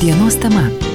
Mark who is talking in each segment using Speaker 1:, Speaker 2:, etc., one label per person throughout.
Speaker 1: Dienos tema.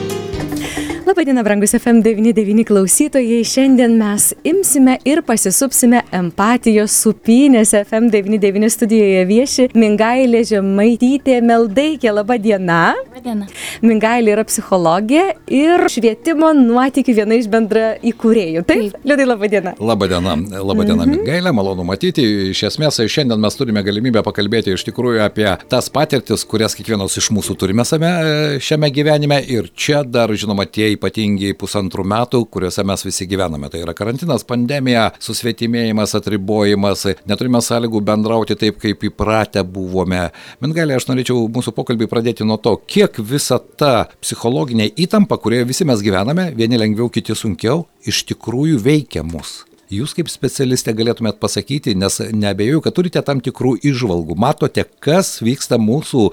Speaker 2: Labadiena, brangus FM99 klausytojai. Šiandien mes imsime ir pasisupsime empatijos supynėse. FM99 studijoje vieši Mingailė Žemaitytė Meldaikė. Labadiena.
Speaker 3: Labadiena.
Speaker 2: Mingailė yra psichologė ir švietimo nuotikių viena iš bendra įkūrėjų. Taip, Liudai, labadiena.
Speaker 4: Labadiena, labadiena, mhm. Mingailė, malonu matyti. Iš esmės, šiandien mes turime galimybę pakalbėti iš tikrųjų apie tas patirtis, kurias kiekvienas iš mūsų turime same šiame gyvenime. Ir čia dar, žinoma, tie ypatingi pusantrų metų, kuriuose mes visi gyvename. Tai yra karantinas, pandemija, susvetimėjimas, atribojimas, neturime sąlygų bendrauti taip, kaip įpratę buvome. Mingalė, aš norėčiau mūsų pokalbį pradėti nuo to, kiek visa ta psichologinė įtampa, kurioje visi mes gyvename, vieni lengviau, kiti sunkiau, iš tikrųjų veikia mus. Jūs kaip specialistė galėtumėt pasakyti, nes nebejoju, kad turite tam tikrų išvalgų, matote, kas vyksta mūsų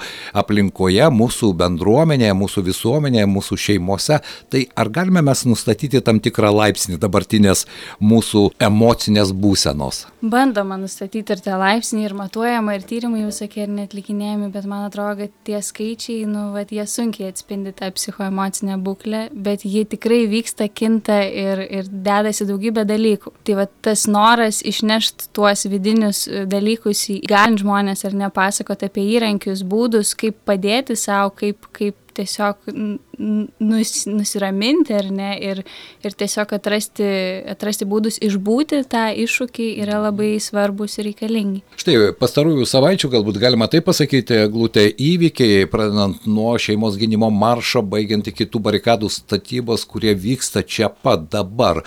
Speaker 4: aplinkoje, mūsų bendruomenėje, mūsų visuomenėje, mūsų šeimose, tai ar galime mes nustatyti tam tikrą laipsnį dabartinės mūsų emocinės būsenos?
Speaker 3: Bandoma nustatyti ir tą laipsnį, ir matuojama, ir tyrimai visokie, ir netlikinėjami, bet man atrodo, kad tie skaičiai, nu, vat, jie sunkiai atspindi tą psichoemocinę būklę, bet ji tikrai vyksta, kinta ir, ir dedasi daugybė dalykų. Tai va tas noras išnešt tuos vidinius e, dalykus į galint žmonės ar nepasakot apie įrankius, būdus, kaip padėti savo, kaip, kaip tiesiog nus, nusiraminti ar ne ir, ir tiesiog atrasti, atrasti būdus išbūti tą iššūkį yra labai svarbus ir reikalingi.
Speaker 4: Štai pastarųjų savaičių galbūt galima taip pasakyti, glūtė įvykiai, pradedant nuo šeimos gynimo maršo, baigiant iki kitų barikadų statybos, kurie vyksta čia pat dabar.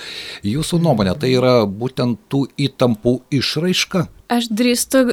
Speaker 4: Jūsų nuomonė, tai yra būtent tų įtampų išraiška?
Speaker 3: Aš drįstu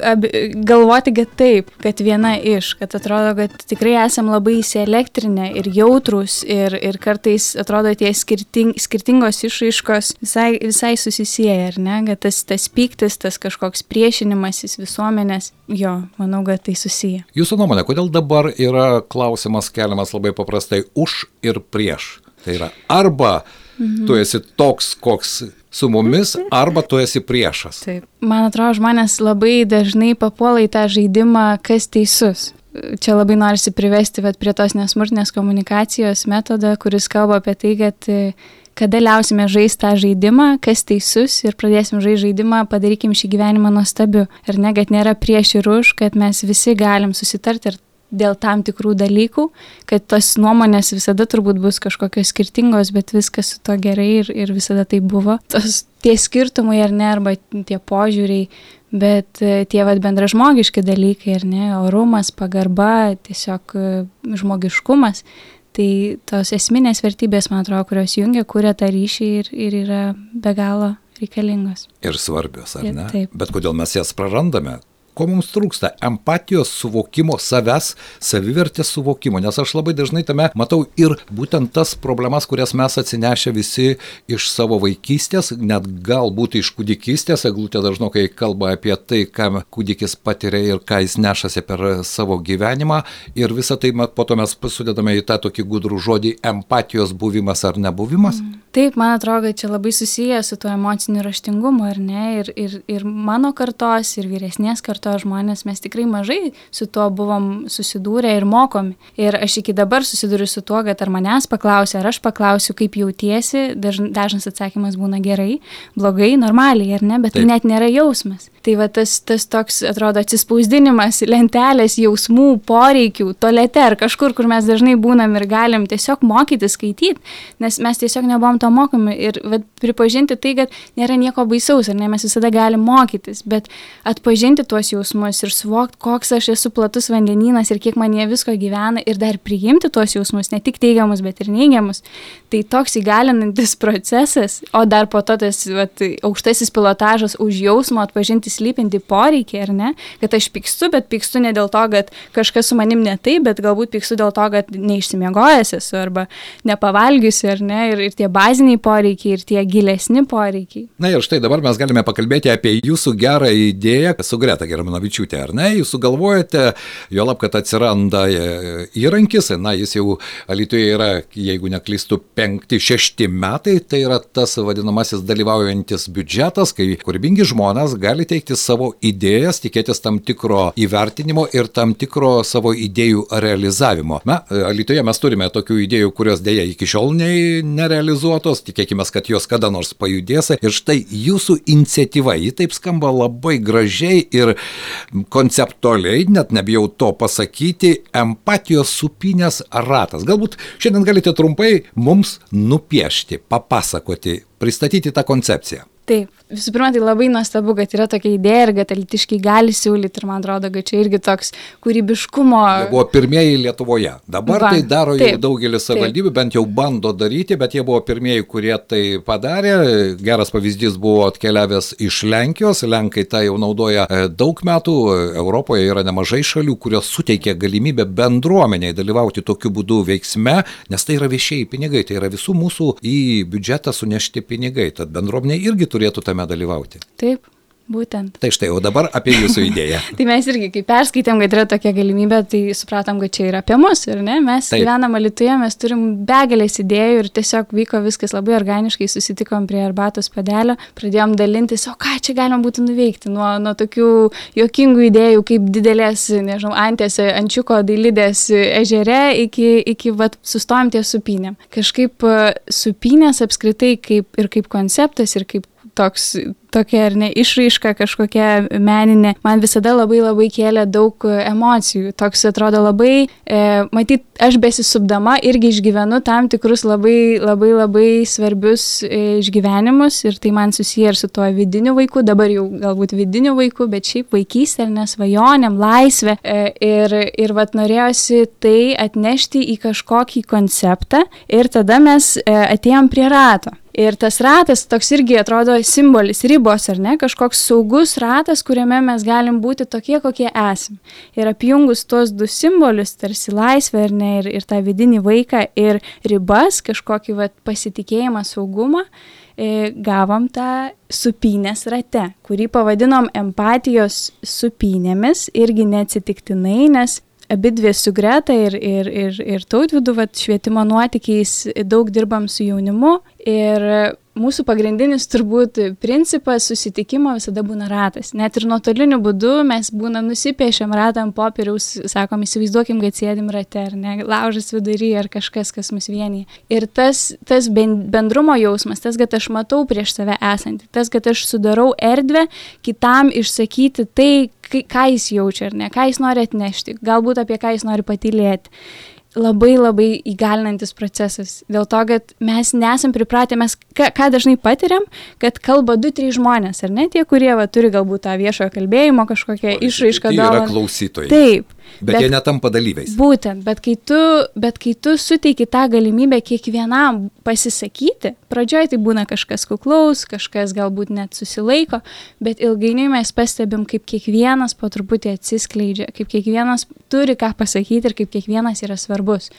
Speaker 3: galvoti, kad taip, kad viena iš, kad atrodo, kad tikrai esam labai įsielektrinę ir jautrus ir, ir kartais atrodo tie skirting, skirtingos išraiškos visai, visai susisieja, ar ne, kad tas, tas pyktis, tas kažkoks priešinimasis visuomenės, jo, manau, kad tai susiję.
Speaker 4: Jūsų nuomonė, kodėl dabar yra klausimas keliamas labai paprastai už ir prieš? Tai yra arba mhm. tu esi toks, koks su mumis, arba tu esi priešas.
Speaker 3: Taip. Man atrodo, žmonės labai dažnai papuola į tą žaidimą, kas teisus. Čia labai norisi privesti vat, prie tos nesmurtinės komunikacijos metodą, kuris kalba apie tai, kad kada liausime žaisti tą žaidimą, kas teisus ir pradėsim žaisti žaidimą, padarykim šį gyvenimą nuostabiu. Ir ne, kad nėra prieš ir už, kad mes visi galim susitarti ir dėl tam tikrų dalykų, kad tos nuomonės visada turbūt bus kažkokios skirtingos, bet viskas su to gerai ir, ir visada tai buvo. Tos, tie skirtumai ar ne, arba tie požiūriai, bet e, tie vad bendražmogiški dalykai ar ne, orumas, pagarba, tiesiog e, žmogiškumas. Tai tos esminės vertybės, man atrodo, kurios jungia, kuria tą ryšį ir, ir yra be galo reikalingos.
Speaker 4: Ir svarbios, ar ne?
Speaker 3: Taip.
Speaker 4: Bet kodėl mes jas prarandame? Ko mums trūksta - empatijos suvokimo savęs, savivertės suvokimo, nes aš labai dažnai tame matau ir būtent tas problemas, kurias mes atsinešę visi iš savo vaikystės, net galbūt iš kūdikystės, eglutė dažnokai kalba apie tai, ką kūdikis patiria ir ką jis nešasi per savo gyvenimą ir visą tai po to mes sudedame į tą tokį gudrų žodį empatijos buvimas ar nebuvimas. Mm.
Speaker 3: Taip, man atrodo, kad čia labai susiję su tuo emociniu raštingumu, ar ne, ir, ir, ir mano kartos, ir vyresnės kartos žmonės, mes tikrai mažai su tuo buvom susidūrę ir mokomi. Ir aš iki dabar susiduriu su tuo, kad ar manęs paklausia, ar aš paklausiu, kaip jautiesi, dažn, dažnas atsakymas būna gerai, blogai, normaliai, ar ne, bet tai Taip. tai net nėra jausmas. Tai va tas, tas toks, atrodo, atsispausdinimas lentelės jausmų, poreikių, tolete ar kažkur, kur mes dažnai būnam ir galim tiesiog mokyti skaityti, nes mes tiesiog nebuvom to mokomi ir va, pripažinti tai, kad nėra nieko baisaus, ar ne, mes visada galim mokytis, bet atpažinti tuos jausmus ir suvokti, koks aš esu platus vandenynas ir kiek man jie visko gyvena ir dar priimti tuos jausmus, ne tik teigiamus, bet ir neigiamus. Tai toks įgalinantis procesas, o dar po to tas vat, aukštasis pilotažas už jausmo atpažinti slypinti poreikį, ar ne, kad aš pykstu, bet pykstu ne dėl to, kad kažkas su manim ne taip, bet galbūt pykstu dėl to, kad neišsimiegojęs esu arba nepavalgysiu, ar ne, ir, ir tie baziniai poreikiai, ir tie gilesni poreikiai.
Speaker 4: Na ir štai dabar mes galime pakalbėti apie jūsų gerą idėją su Greta Gerą Ramanavičiūtė, ar ne? Jūs sugalvojate, jo lab, kad atsiranda e, įrankis, na, jis jau Alitoje yra, jeigu neklystu, penkti, šešti metai, tai yra tas vadinamasis dalyvaujantis biudžetas, kai kūrybingi žmonės gali teikti savo idėjas, tikėtis tam tikro įvertinimo ir tam tikro savo idėjų realizavimo. Na, Alitoje mes turime tokių idėjų, kurios dėja iki šiol nei, nerealizuotos, tikėkime, kad jos kada nors pajudės. Ir štai jūsų iniciatyva, ji taip skamba labai gražiai ir konceptualiai, net nebijau to pasakyti, empatijos supinės ratas. Galbūt šiandien galite trumpai mums nupiešti, papasakoti, pristatyti tą koncepciją.
Speaker 3: Taip, visų pirma, tai labai nuostabu, kad yra tokia idėja ir kad elitiškai gali siūlyti ir man atrodo, kad čia irgi toks kūrybiškumo.
Speaker 4: Jie buvo pirmieji Lietuvoje. Dabar Va, tai daro taip, jau daugelis savivaldybių, bent jau bando daryti, bet jie buvo pirmieji, kurie tai padarė. Geras pavyzdys buvo atkeliavęs iš Lenkijos. Lenkai tai jau naudoja e, daug metų. Europoje yra nemažai šalių, kurios suteikia galimybę bendruomeniai dalyvauti tokiu būdu veiksme, nes tai yra viešieji pinigai, tai yra visų mūsų į biudžetą sunešti pinigai. Tad bendruomenė irgi turėtų tame dalyvauti.
Speaker 3: Taip. Būtent.
Speaker 4: Tai štai, o dabar apie jūsų idėją.
Speaker 3: tai mes irgi, kai perskaitėm, kad yra tokia galimybė, tai supratom, kad čia yra apie mus, ir ne? Mes Taip. gyvenam Lietuvoje, mes turim begalės idėjų ir tiesiog vyko viskas labai organiškai, susitikom prie arbatos padelio, pradėjom dalintis, o ką čia galima būtų nuveikti, nuo, nuo tokių juokingų idėjų, kaip didelės, nežinau, antės, ančiuko dailidės ežere, iki, iki vat, sustojom ties supinėm. Kažkaip e, supinės apskritai kaip ir kaip konceptas, ir kaip toks tokia ar ne išraiška kažkokia meninė, man visada labai labai kėlė daug emocijų. Toks atrodo labai, e, matyt, aš besisubdama irgi išgyvenu tam tikrus labai labai labai svarbius e, išgyvenimus ir tai man susiję ir su tuo vidiniu vaiku, dabar jau galbūt vidiniu vaiku, bet šiaip vaikystė ar nesvajonėm, laisvė. E, ir, ir vat norėjosi tai atnešti į kažkokį konceptą ir tada mes e, atėjom prie rato. Ir tas ratas toks irgi atrodo simbolis, ribos ar ne, kažkoks saugus ratas, kuriame mes galim būti tokie, kokie esame. Ir apjungus tuos du simbolius, tarsi laisvę ar ne, ir, ir tą vidinį vaiką, ir ribas, kažkokį vat, pasitikėjimą, saugumą, e, gavom tą supynės rate, kurį pavadinom empatijos supynėmis, irgi neatsitiktinai, nes abi dvi su Greta ir, ir, ir, ir tautvidu, vat, švietimo nuotykiais daug dirbam su jaunimu. Ir mūsų pagrindinis turbūt principas susitikimo visada būna ratas. Net ir nuotoliniu būdu mes būna nusipiešiam ratą ant popieriaus, sakom, įsivaizduokim, kad sėdim rate, ar ne, laužas vidury, ar kažkas, kas mus vienyje. Ir tas, tas bendrumo jausmas, tas, kad aš matau prieš save esantį, tas, kad aš sudarau erdvę kitam išsakyti tai, ką jis jaučia ar ne, ką jis nori atnešti, galbūt apie ką jis nori patylėti labai labai įgalinantis procesas. Dėl to, kad mes nesam pripratę, mes ką, ką dažnai patiriam, kad kalba du, trys žmonės, ar ne tie, kurie va, turi galbūt tą viešojo kalbėjimo kažkokią išraišką.
Speaker 4: Tai yra klausytojai.
Speaker 3: Taip.
Speaker 4: Bet, bet jie netampa dalyviais.
Speaker 3: Būtent, bet kai tu, bet kai tu suteiki tą galimybę kiekvienam pasisakyti, pradžioje tai būna kažkas kuklaus, kažkas galbūt net susilaiko, bet ilgainiui mes pastebim, kaip kiekvienas po truputį atsiskleidžia, kaip kiekvienas turi ką pasakyti ir kaip kiekvienas yra svarbus.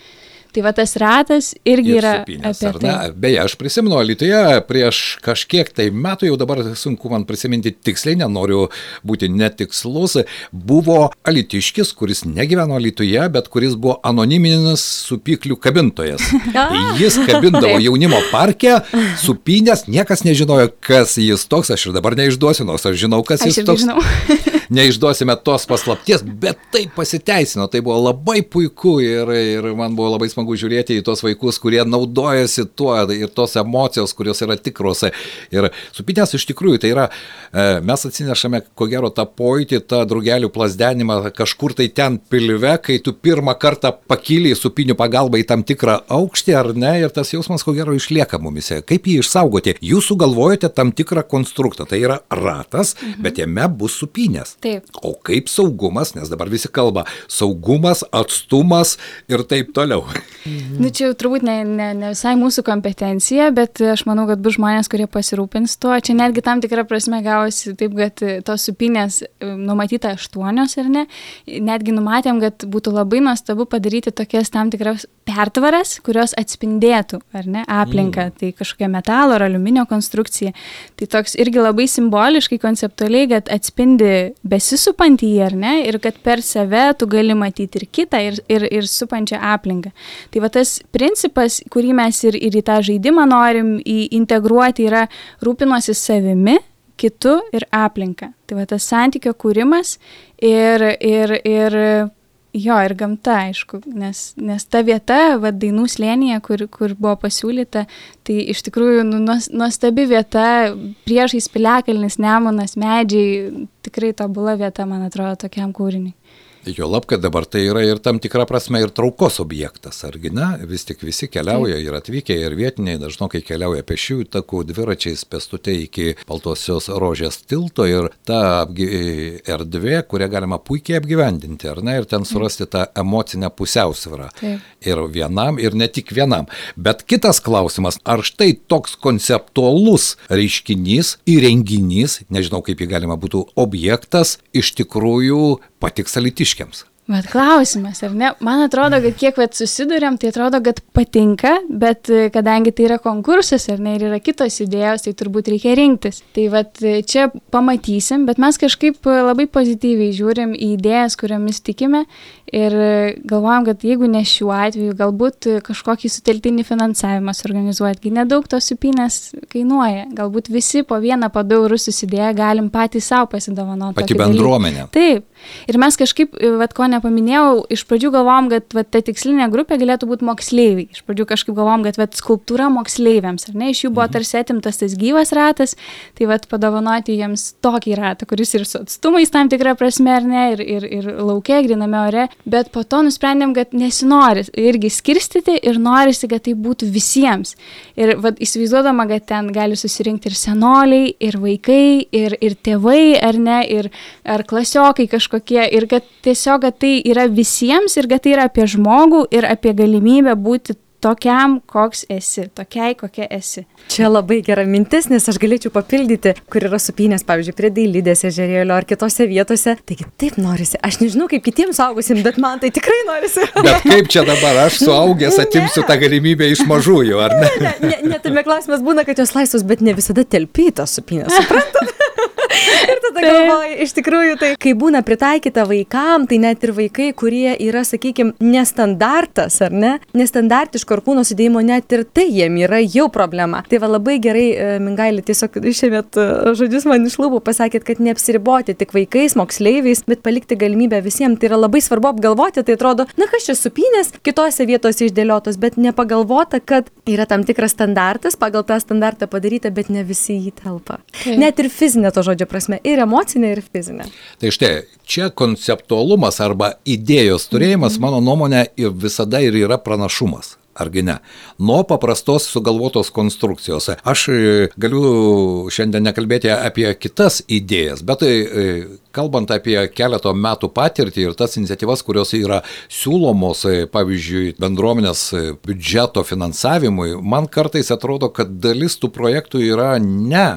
Speaker 3: Tai va tas ratas irgi ir yra supinės, apie tai.
Speaker 4: Beje, aš prisimenu, Lietuvoje prieš kažkiek tai metų, jau dabar sunku man prisiminti tiksliai, nenoriu būti netikslus, buvo alitiškis, kuris negyveno Lietuvoje, bet kuris buvo anoniminis supyklių kabintojas. jis kabindavo jaunimo parke, supinės, niekas nežinojo, kas jis toks, aš ir dabar neišduosiu, nors aš žinau, kas aš jis toks. Neišduosime tos paslapties, bet tai pasiteisino, tai buvo labai puiku ir, ir man buvo labai smagu smagu žiūrėti į tos vaikus, kurie naudojasi tuo ir tos emocijos, kurios yra tikros. Ir supinės iš tikrųjų tai yra, e, mes atsinešame ko gero tą pojūtį, tą drugelių plasdenimą kažkur tai ten pilve, kai tu pirmą kartą pakyli supinių pagalba į tam tikrą aukštį ar ne, ir tas jausmas ko gero išlieka mumise. Kaip jį išsaugoti? Jūs sugalvojate tam tikrą konstruktą, tai yra ratas, mhm. bet jame bus supinės.
Speaker 3: Taip.
Speaker 4: O kaip saugumas, nes dabar visi kalba, saugumas, atstumas ir taip toliau.
Speaker 3: Mhm. Nu, čia jau turbūt ne, ne, ne visai mūsų kompetencija, bet aš manau, kad bus žmonės, kurie pasirūpins tuo. Čia netgi tam tikrą prasme gavosi taip, kad tos supinės e, numatyta aštuonios ar ne. Netgi numatėm, kad būtų labai nuostabu padaryti tokias tam tikras pertvaras, kurios atspindėtų, ar ne, aplinką, mm. tai kažkokia metalo ar aliuminio konstrukcija. Tai toks irgi labai simboliškai, konceptualiai, kad atspindi besisupantį jį, ar ne, ir kad per save tu gali matyti ir kitą, ir, ir, ir supančią aplinką. Tai va tas principas, kurį mes ir, ir į tą žaidimą norim integruoti, yra rūpinosi savimi, kitu ir aplinka. Tai va tas santykio kūrimas ir, ir, ir jo, ir gamta, aišku, nes, nes ta vieta, va dainų slėnyje, kur, kur buvo pasiūlyta, tai iš tikrųjų nu, nuostabi vieta, priešais piliakalnis, nemonas, medžiai, tikrai tobula vieta, man atrodo, tokiam kūriniui.
Speaker 4: Jo lab, kad dabar tai yra ir tam tikra prasme ir traukos objektas, argi ne? Vis tik visi keliauja ir atvykę, ir vietiniai dažnokai keliauja pešiųjų takų, dviračiais, pestute iki Baltosios rožės tilto ir ta erdvė, kurią galima puikiai apgyvendinti, ar ne? Ir ten surasti tą emocinę pusiausvyrą. Ir vienam, ir ne tik vienam. Bet kitas klausimas, ar štai toks konceptualus reiškinys, įrenginys, nežinau kaip jį galima būtų, objektas, iš tikrųjų patiks alitiškiams.
Speaker 3: Bet klausimas, ar ne? Man atrodo, kad kiek vat, susidurėm, tai atrodo, kad patinka, bet e, kadangi tai yra konkursas, ar ne, ir yra kitos idėjos, tai turbūt reikia rinktis. Tai vat, e, čia pamatysim, bet mes kažkaip e, labai pozityviai žiūrim į idėjas, kuriomis tikime ir galvojam, kad jeigu ne šiuo atveju, galbūt kažkokį suteltinį finansavimą suorganizuoti, kai nedaug tos supinės kainuoja, galbūt visi po vieną, eurus susidėję galim patys savo pasidovanoti.
Speaker 4: Pati bendruomenė.
Speaker 3: Dalyką. Taip. Ir mes kažkaip, vat, ko nepaminėjau, iš pradžių galvom, kad vat, ta tikslinė grupė galėtų būti moksleiviai. Iš pradžių kažkaip galvom, kad vat, skulptūra moksleiviams, ar ne, iš jų buvo mhm. tarsi atimtas tas gyvas ratas, tai vat, padovanoti jiems tokį ratą, kuris ir su atstumais tam tikrą prasme, ar ne, ir, ir, ir laukia, griname ore, bet po to nusprendėm, kad nesinori irgi skirstyti ir norisi, kad tai būtų visiems. Ir vat, įsivaizduodama, kad ten gali susirinkti ir senoliai, ir vaikai, ir, ir tėvai, ar ne, ir ar klasiokai kažkokie, ir kad tiesiog, kad tai yra visiems ir kad tai yra apie žmogų ir apie galimybę būti tokiam, koks esi, tokiai, kokia esi.
Speaker 2: Čia labai gera mintis, nes aš galėčiau papildyti, kur yra supinės, pavyzdžiui, prie dailydės ežerėlio ar kitose vietose. Taigi taip norisi. Aš nežinau, kaip kitiems saugusim, bet man tai tikrai norisi.
Speaker 4: Bet kaip čia dabar aš suaugęs atimsiu tą galimybę iš mažųjų, ar ne?
Speaker 2: Ne, ne, ne, ne tame klausimas būna, kad jos laisvos, bet ne visada telpytos supinės. Suprantate? Tada galvoju, iš tikrųjų, tai kai būna pritaikyta vaikam, tai net ir vaikai, kurie yra, sakykime, nestandartas, ar ne, nestandartiško kūno sudėjimo, net ir tai jiem yra jau problema. Tai va labai gerai, e, Mingailį, tiesiog išėmėt e, žodžius man iš lūpų, pasakėt, kad neapsiriboti tik vaikais, moksleiviais, bet palikti galimybę visiems. Tai yra labai svarbu apgalvoti, tai atrodo, na kas čia supinės, kitose vietose išdėliotos, bet nepagalvota, kad yra tam tikras standartas, pagal tą standartą padaryta, bet ne visi jį telpa. Okay. Net ir fizinė to žodžio prasme, ir emocinė, ir fizinė.
Speaker 4: Tai štai, čia konceptualumas arba idėjos turėjimas, -hmm. mano nuomonė, visada ir yra pranašumas argi ne, nuo paprastos sugalvotos konstrukcijos. Aš e, galiu šiandien nekalbėti apie kitas idėjas, bet e, kalbant apie keleto metų patirtį ir tas iniciatyvas, kurios yra siūlomos, e, pavyzdžiui, bendruomenės biudžeto finansavimui, man kartais atrodo, kad dalis tų projektų yra ne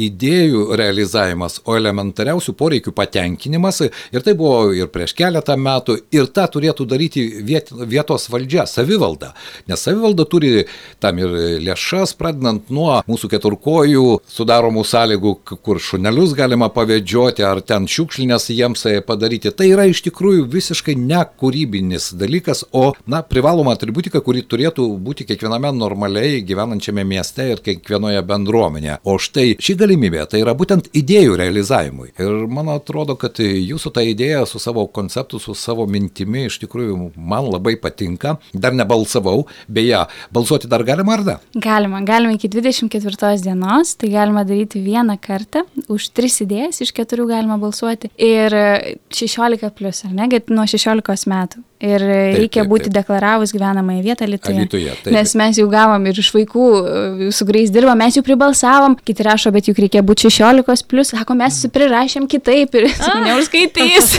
Speaker 4: idėjų realizavimas, o elementariausių poreikių patenkinimas. Ir tai buvo ir prieš keletą metų, ir tą turėtų daryti vietos valdžia, savivalda. Nes savivalda turi tam ir lėšas, pradedant nuo mūsų keturkojų sudaromų sąlygų, kur šunelius galima pavedžioti, ar ten šiukšlinės jiems padaryti. Tai yra iš tikrųjų visiškai nekūrybinis dalykas, o, na, privaloma atributika, kuri turėtų būti kiekviename normaliai gyvenančiame mieste ir kiekvienoje bendruomenėje. O štai ši galimybė tai yra būtent idėjų realizavimui. Ir man atrodo, kad jūsų ta idėja su savo konceptu, su savo mintimi iš tikrųjų man labai patinka. Dar nebalsavau, Beje, balsuoti dar galima ar ne?
Speaker 3: Galima, galima iki 24 dienos, tai galima daryti vieną kartą, už tris idėjas iš keturių galima balsuoti ir 16 plus, ar ne, nuo 16 metų. Ir taip, reikia taip, būti taip. deklaravus gyvenamąją vietą Lietuvoje.
Speaker 4: Lietuvoje taip,
Speaker 3: nes mes jau gavom ir iš vaikų, e, su kuriais dirbam, mes jau pribalsavom, kiti rašo, bet juk reikia būti 16 plus, sako, mes prirašėm kitaip ir neužskaitys.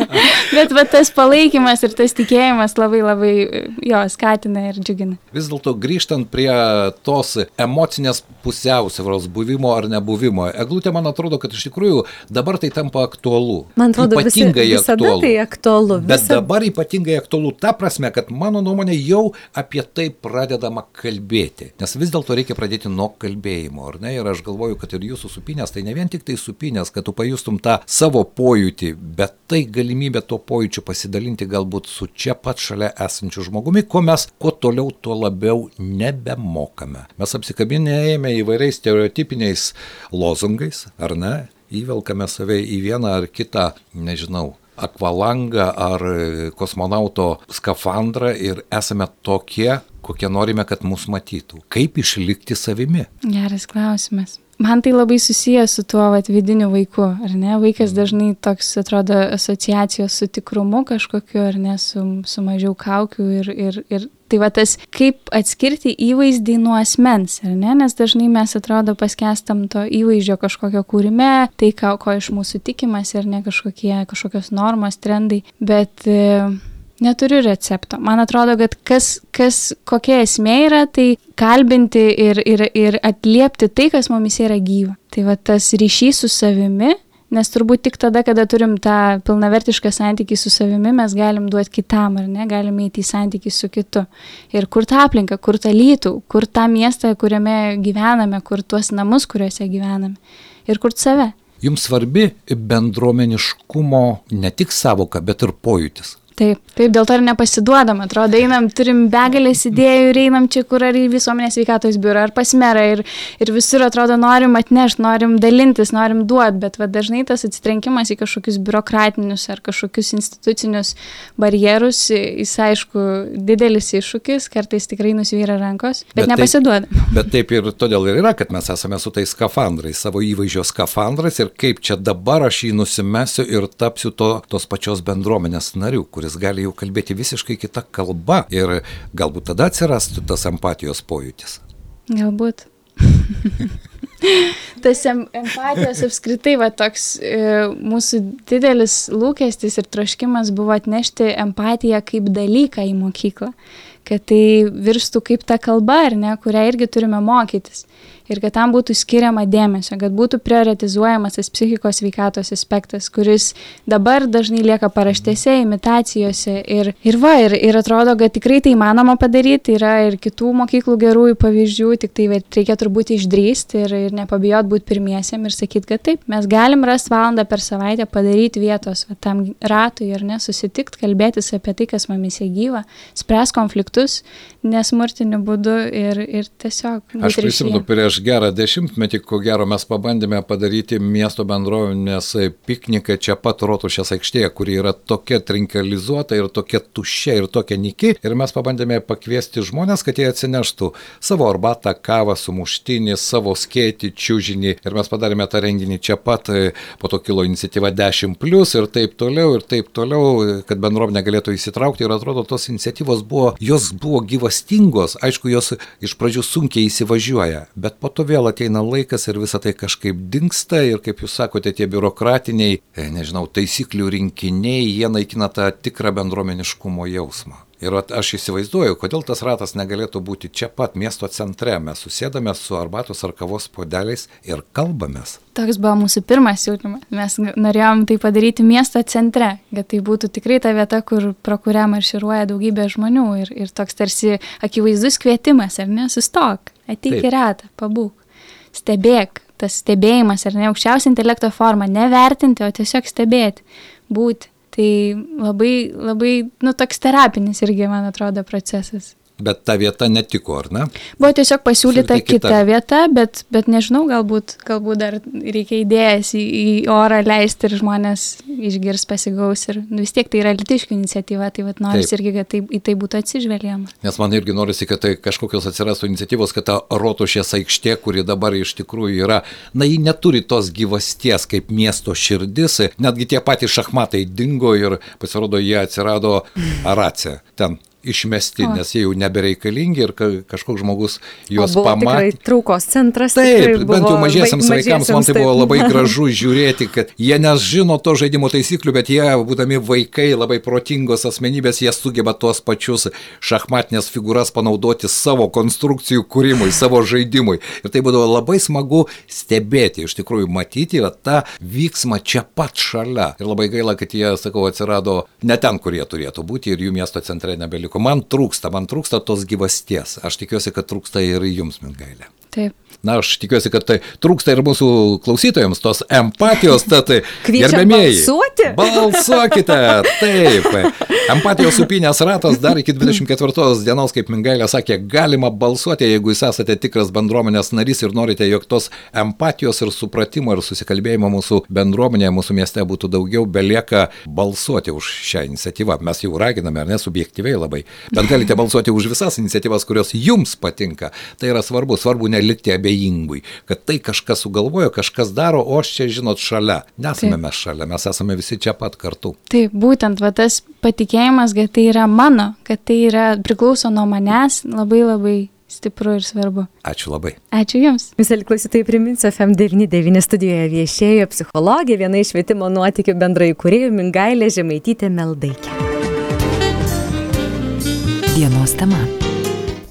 Speaker 3: bet va, tas palaikymas ir tas tikėjimas labai labai jo skatina ir džiugina.
Speaker 4: Vis dėlto grįžtant prie tos emocinės pusiausvėros buvimo ar nebuvimo, eglutė man atrodo, kad iš tikrųjų dabar tai tampa aktualu aktualu.
Speaker 2: Man atrodo, visi,
Speaker 4: ypatingai
Speaker 2: visada
Speaker 4: aktualu.
Speaker 2: tai aktualu.
Speaker 4: Bet
Speaker 2: Visada.
Speaker 4: dabar ypatingai aktualu ta prasme, kad mano nuomonė jau apie tai pradedama kalbėti. Nes vis dėlto reikia pradėti nuo kalbėjimo, ar ne? Ir aš galvoju, kad ir jūsų supinės, tai ne vien tik tai supinės, kad tu pajustum tą savo pojūtį, bet tai galimybė tuo pojūčiu pasidalinti galbūt su čia pat šalia esančiu žmogumi, ko mes kuo toliau, tuo labiau nebemokame. Mes apsikabinėjame įvairiais stereotipiniais lozungais, ar ne? Įvelkame save į vieną ar kitą, nežinau, akvalangą ar kosmonauto skafandrą ir esame tokie, kokie norime, kad mus matytų. Kaip išlikti savimi?
Speaker 3: Geras klausimas. Man tai labai susijęs su tuo vat, vidiniu vaiku, ar ne? Vaikas dažnai toks atrodo asociacijos su tikrumu kažkokiu, ar ne, su, su mažiau kaukių ir, ir, ir tai va tas, kaip atskirti įvaizdį nuo asmens, ar ne? Nes dažnai mes atrodo paskestam to įvaizdžio kažkokio kūrime, tai ką, ko iš mūsų tikimas, ar ne kažkokie, kažkokios normos, trendai, bet... E, Neturiu recepto. Man atrodo, kad kas, kas kokia esmė yra, tai kalbinti ir, ir, ir atliepti tai, kas mumis yra gyva. Tai va tas ryšys su savimi, nes turbūt tik tada, kada turim tą pilnavertišką santykį su savimi, mes galim duoti kitam, ar ne, galim eiti į santykį su kitu. Ir kur tą aplinką, kur tą lytų, kur tą miestą, kuriame gyvename, kur tuos namus, kuriuose gyvename. Ir kur save.
Speaker 4: Jums svarbi bendruomeniškumo ne tik savoka, bet ir pojūtis.
Speaker 3: Taip, taip, dėl to ir nepasiduodam, atrodo, einam, turim begalės idėjų ir einam čia, kur ar į visuomenės veikatos biurą, ar pas merą ir, ir visur atrodo norim atnešti, norim dalintis, norim duoti, bet va, dažnai tas atsitrenkimas į kažkokius biurokratinius ar kažkokius institucinius barjerus, jis aišku, didelis iššūkis, kartais tikrai nusvyra rankos, bet, bet nepasiduodam.
Speaker 4: Taip, bet taip ir todėl ir yra, kad mes esame su tais skafandrais, savo įvaizdžio skafandrais ir kaip čia dabar aš jį nusimesiu ir tapsiu to, tos pačios bendruomenės nariu, kuris kuris gali jau kalbėti visiškai kitą kalbą ir galbūt tada atsirastų tas empatijos pojūtis.
Speaker 3: Galbūt. tas em empatijos apskritai va toks e, mūsų didelis lūkestis ir troškimas buvo atnešti empatiją kaip dalyką į mokyklą, kad tai virstų kaip ta kalba, ar ne, kurią irgi turime mokytis. Ir kad tam būtų skiriama dėmesio, kad būtų prioritizuojamas tas psichikos veikatos aspektas, kuris dabar dažnai lieka paraštėse, imitacijose. Ir, ir va, ir, ir atrodo, kad tikrai tai įmanoma padaryti, yra ir kitų mokyklų gerųjų pavyzdžių, tik tai reikia turbūt išdrysti ir, ir nepabijot būti pirmiesiam ir sakyti, kad taip, mes galim rasti valandą per savaitę padaryti vietos va, tam ratui ir nesusitikti, kalbėtis apie tai, kas mumise gyva, spręs konfliktus nesmurtiniu būdu ir, ir tiesiog...
Speaker 4: Aš prisimenu prieš gerą dešimtmetį, ko gero mes pabandėme padaryti miesto bendruomenės pikniką čia pat Rotušės aikštėje, kuri yra tokia trinkelizuota ir tokia tuščia ir tokia niki. Ir mes pabandėme pakviesti žmonės, kad jie atsineštų savo arbatą, kavą, sumuštinį, savo skėtį, čiūžinį. Ir mes padarėme tą renginį čia pat, po to kilo iniciatyva 10 plus ir taip toliau, ir taip toliau, kad bendruomenė galėtų įsitraukti. Ir atrodo, tos iniciatyvos buvo, jos buvo gyvastingos, aišku, jos iš pradžių sunkiai įsivažiuoja, bet po to vėl ateina laikas ir visa tai kažkaip dinksta ir, kaip jūs sakote, tie biurokratiniai, e, nežinau, taisyklių rinkiniai, jie naikina tą tikrą bendruomeniškumo jausmą. Ir aš įsivaizduoju, kodėl tas ratas negalėtų būti čia pat miesto centre. Mes susėdame su arbatos ar kavos podeliais ir kalbamės.
Speaker 3: Toks buvo mūsų pirmas siūlymas. Mes norėjom tai padaryti miesto centre, kad tai būtų tikrai ta vieta, kur, pro kurią marširuoja daugybė žmonių ir, ir toks tarsi akivaizdus kvietimas, ar ne, sustok, ateik į ratą, pabūk, stebėk, tas stebėjimas, ar ne, aukščiausia intelekto forma, nevertinti, o tiesiog stebėti, būti. Tai labai, labai, nu, toks terapinis irgi, man atrodo, procesas.
Speaker 4: Bet ta vieta netiko, ar ne?
Speaker 3: Buvo tiesiog pasiūlyta kita. kita vieta, bet, bet nežinau, galbūt, galbūt dar reikia idėjas į, į orą leisti ir žmonės išgirs, pasigaus. Ir nu, vis tiek tai yra litiškių iniciatyva, tai vat noris irgi, kad tai, į tai būtų atsižvelgiama.
Speaker 4: Nes man irgi norisi, kad tai kažkokios atsirastų iniciatyvos, kad ta rotušės aikštė, kuri dabar iš tikrųjų yra, na, ji neturi tos gyvasties kaip miesto širdis, netgi tie patys šachmatai dingo ir pasirodo, jie atsirado Arace, ten išmesti, o. nes jie jau nebereikalingi ir kažkoks žmogus juos
Speaker 2: pamatė. Traukos centras.
Speaker 4: Taip, bent jau mažiesiams vaikams man tai buvo labai gražu žiūrėti, kad jie nežino to žaidimo taisyklių, bet jie, būdami vaikai, labai protingos asmenybės, jie sugeba tuos pačius šachmatinės figūras panaudoti savo konstrukcijų kūrimui, savo žaidimui. Ir tai būdavo labai smagu stebėti, iš tikrųjų matyti va, tą vyksmą čia pat šalia. Ir labai gaila, kad jie, sakau, atsirado ne ten, kur jie turėtų būti ir jų miesto centre nebeliko dalykų. Man trūksta, man trūksta tos gyvasties. Aš tikiuosi, kad trūksta ir jums, Mingailė.
Speaker 3: Taip.
Speaker 4: Na, aš tikiuosi, kad tai trūksta ir mūsų klausytojams tos empatijos, tad gerbėmėjai.
Speaker 2: Balsuoti?
Speaker 4: Balsuokite, taip. Empatijos supinės ratas dar iki 24 dienos, kaip Mingailė sakė, galima balsuoti, jeigu jūs esate tikras bendruomenės narys ir norite, jog tos empatijos ir supratimo ir susikalbėjimo mūsų bendruomenėje, mūsų mieste būtų daugiau, belieka balsuoti už šią iniciatyvą. Mes jau raginame, ar ne, subjektyviai labai, bet galite balsuoti už visas iniciatyvas, kurios jums patinka. Tai yra svarbu, svarbu nelikti abejingų abejingui, kad tai kažkas sugalvojo, kažkas daro, o aš čia, žinot, šalia. Nesame Taip. mes šalia, mes esame visi čia pat kartu.
Speaker 3: Taip, būtent va, tas patikėjimas, kad tai yra mano, kad tai yra priklauso nuo manęs, labai labai stipru ir svarbu.
Speaker 4: Ačiū labai.
Speaker 3: Ačiū Jums.
Speaker 2: Visai klausytojai priminsiu, FM99 studijoje viešėjo psichologė, viena iš švietimo nuotikių bendrai kuriejų Mingailė Žemaitytė Meldaikė. Dienos tema.